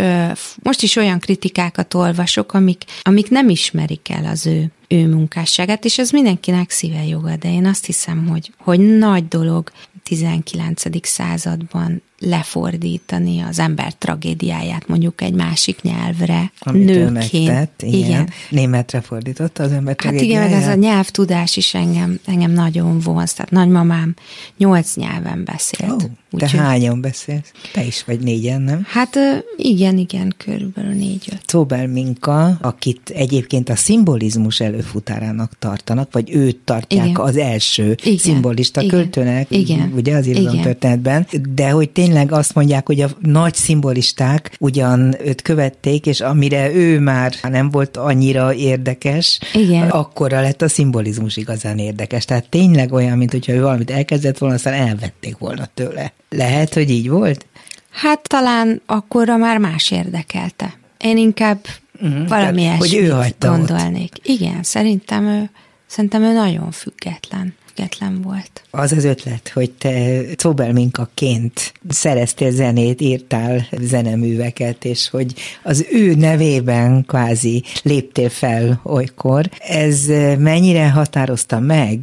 most is olyan kritikákat olvasok, amik, amik nem ismerik el az ő, ő munkásságát, és ez mindenkinek szíve joga, de én azt hiszem, hogy, hogy nagy dolog 19. században lefordítani az ember tragédiáját mondjuk egy másik nyelvre, Amit nőként. Megtett, igen. igen. Németre fordította az ember tragédiáját? Hát igen, ez a nyelvtudás is engem, engem nagyon vonz. Tehát nagymamám nyolc nyelven beszélt. Oh, te úgy, hányan beszélsz? Te is vagy négyen, nem? Hát igen, igen, körülbelül négy-öt. Szóbel Minka, akit egyébként a szimbolizmus előfutárának tartanak, vagy őt tartják igen. az első igen. szimbolista igen. költőnek, igen. ugye az történetben, de hogy tényleg tényleg azt mondják, hogy a nagy szimbolisták ugyan őt követték, és amire ő már nem volt annyira érdekes, Igen. akkora lett a szimbolizmus igazán érdekes. Tehát tényleg olyan, mint hogyha ő valamit elkezdett volna, aztán elvették volna tőle. Lehet, hogy így volt? Hát talán akkorra már más érdekelte. Én inkább uh-huh, valami hogy ő gondolnék. Ott. Igen, szerintem ő, szerintem ő nagyon független független volt. Az az ötlet, hogy te Cobelminkaként szereztél zenét, írtál zeneműveket, és hogy az ő nevében kvázi léptél fel olykor, ez mennyire határozta meg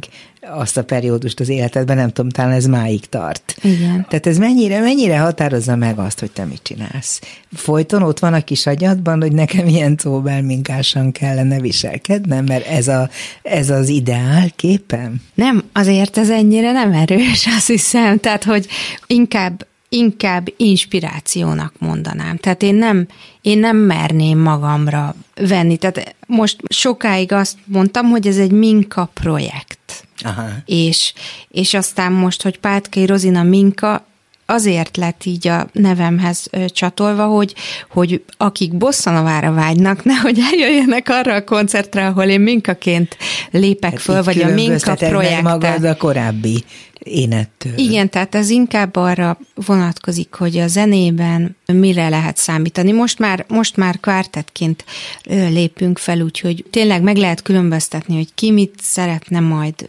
azt a periódust az életedben, nem tudom, talán ez máig tart. Igen. Tehát ez mennyire, mennyire határozza meg azt, hogy te mit csinálsz? Folyton ott van a kis agyadban, hogy nekem ilyen szóbelminkásan kellene viselkednem, mert ez, a, ez az ideál képem? Nem, azért ez ennyire nem erős, azt hiszem. Tehát, hogy inkább inkább inspirációnak mondanám. Tehát én nem, én nem merném magamra venni. Tehát most sokáig azt mondtam, hogy ez egy Minka projekt. Aha. És, és aztán most, hogy Pátkai Rozina Minka, azért lett így a nevemhez csatolva, hogy, hogy akik bosszanovára vágynak, nehogy eljöjjenek arra a koncertre, ahol én minkaként lépek hát föl, vagy a minka projekten. magad a korábbi énettől. Igen, tehát ez inkább arra vonatkozik, hogy a zenében mire lehet számítani. Most már, most már kvártetként lépünk fel, úgyhogy tényleg meg lehet különböztetni, hogy ki mit szeretne majd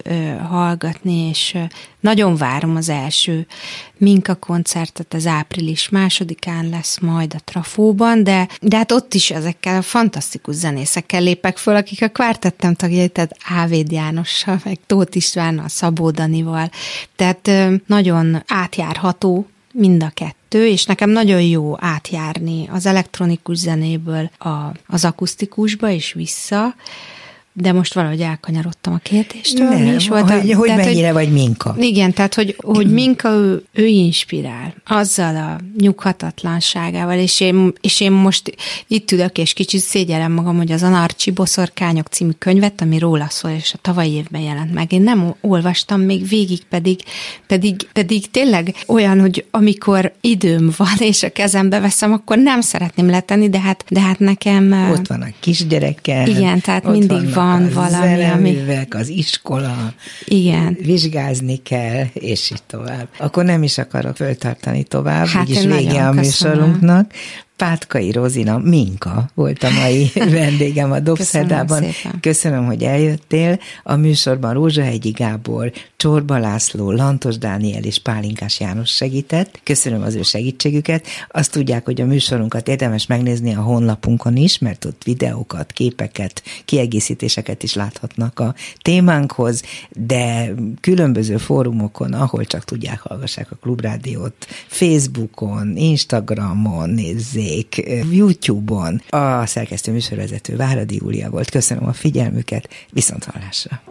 hallgatni, és nagyon várom az első Minka koncertet, az április másodikán lesz majd a Trafóban, de, de hát ott is ezekkel a fantasztikus zenészekkel lépek föl, akik a kvártettem tagjai, tehát Ávéd Jánossal, meg Tóth Istvánnal, Szabó Danival, tehát nagyon átjárható mind a kettő, és nekem nagyon jó átjárni az elektronikus zenéből a, az akusztikusba és vissza, de most valahogy elkanyarodtam a kérdéstől. Nem, Mi is volt hogy, a, hogy tehát, mennyire hogy, vagy Minka. Igen, tehát hogy, hogy Minka ő, ő inspirál azzal a nyughatatlanságával, és én, és én most itt ülök, és kicsit szégyellem magam, hogy az Anarcsi Boszorkányok című könyvet, ami róla szól, és a tavalyi évben jelent meg. Én nem olvastam még végig, pedig, pedig, pedig tényleg olyan, hogy amikor időm van, és a kezembe veszem, akkor nem szeretném letenni, de hát, de hát nekem... Ott van a kisgyerekkel. Igen, tehát mindig van van valami, ami... az iskola, Igen. vizsgázni kell, és így tovább. Akkor nem is akarok föltartani tovább, hát úgyis vége a műsorunknak. Pátkai Rozina Minka volt a mai vendégem a Dobszerdában. Köszönöm, Köszönöm, hogy eljöttél. A műsorban Rózsahegyi Gábor, Csorba László, Lantos Dániel és Pálinkás János segített. Köszönöm az ő segítségüket. Azt tudják, hogy a műsorunkat érdemes megnézni a honlapunkon is, mert ott videókat, képeket, kiegészítéseket is láthatnak a témánkhoz, de különböző fórumokon, ahol csak tudják, hallgassák a Klubrádiót, Facebookon, Instagramon, nézzék, nézzék YouTube-on. A szerkesztő műsorvezető Váradi Júlia volt. Köszönöm a figyelmüket, viszont hallásra.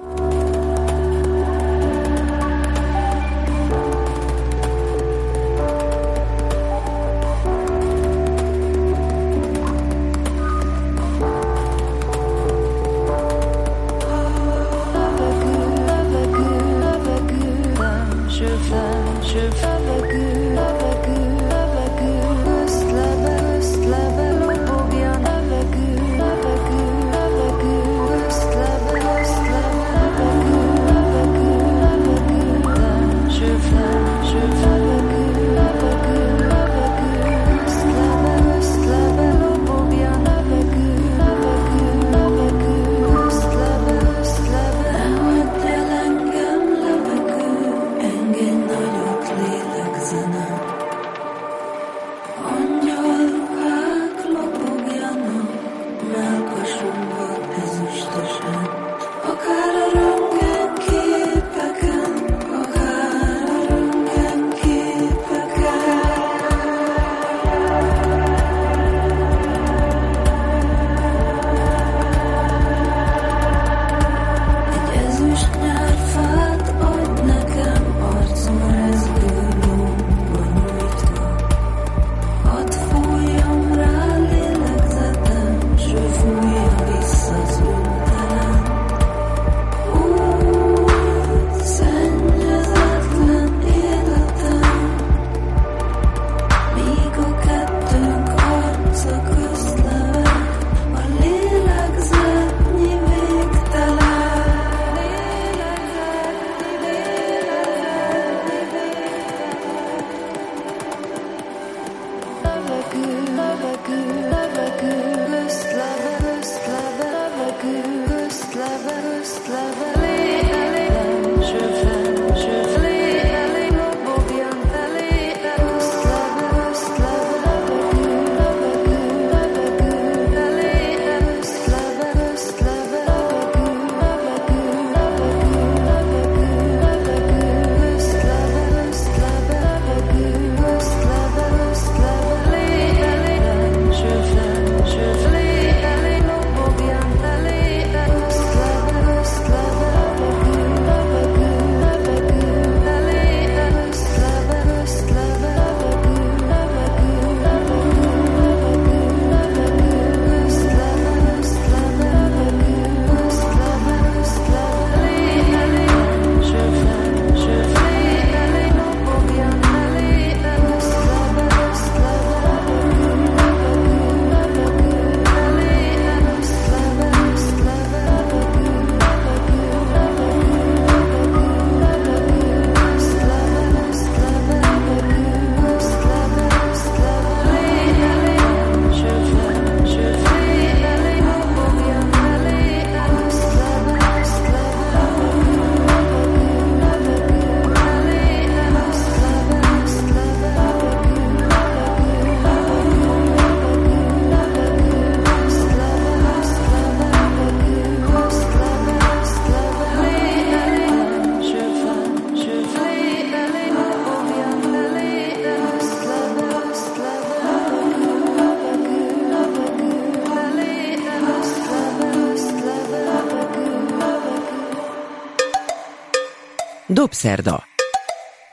Dobszerda.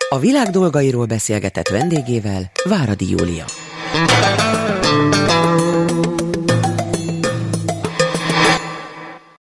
A világ dolgairól beszélgetett vendégével Váradi Júlia.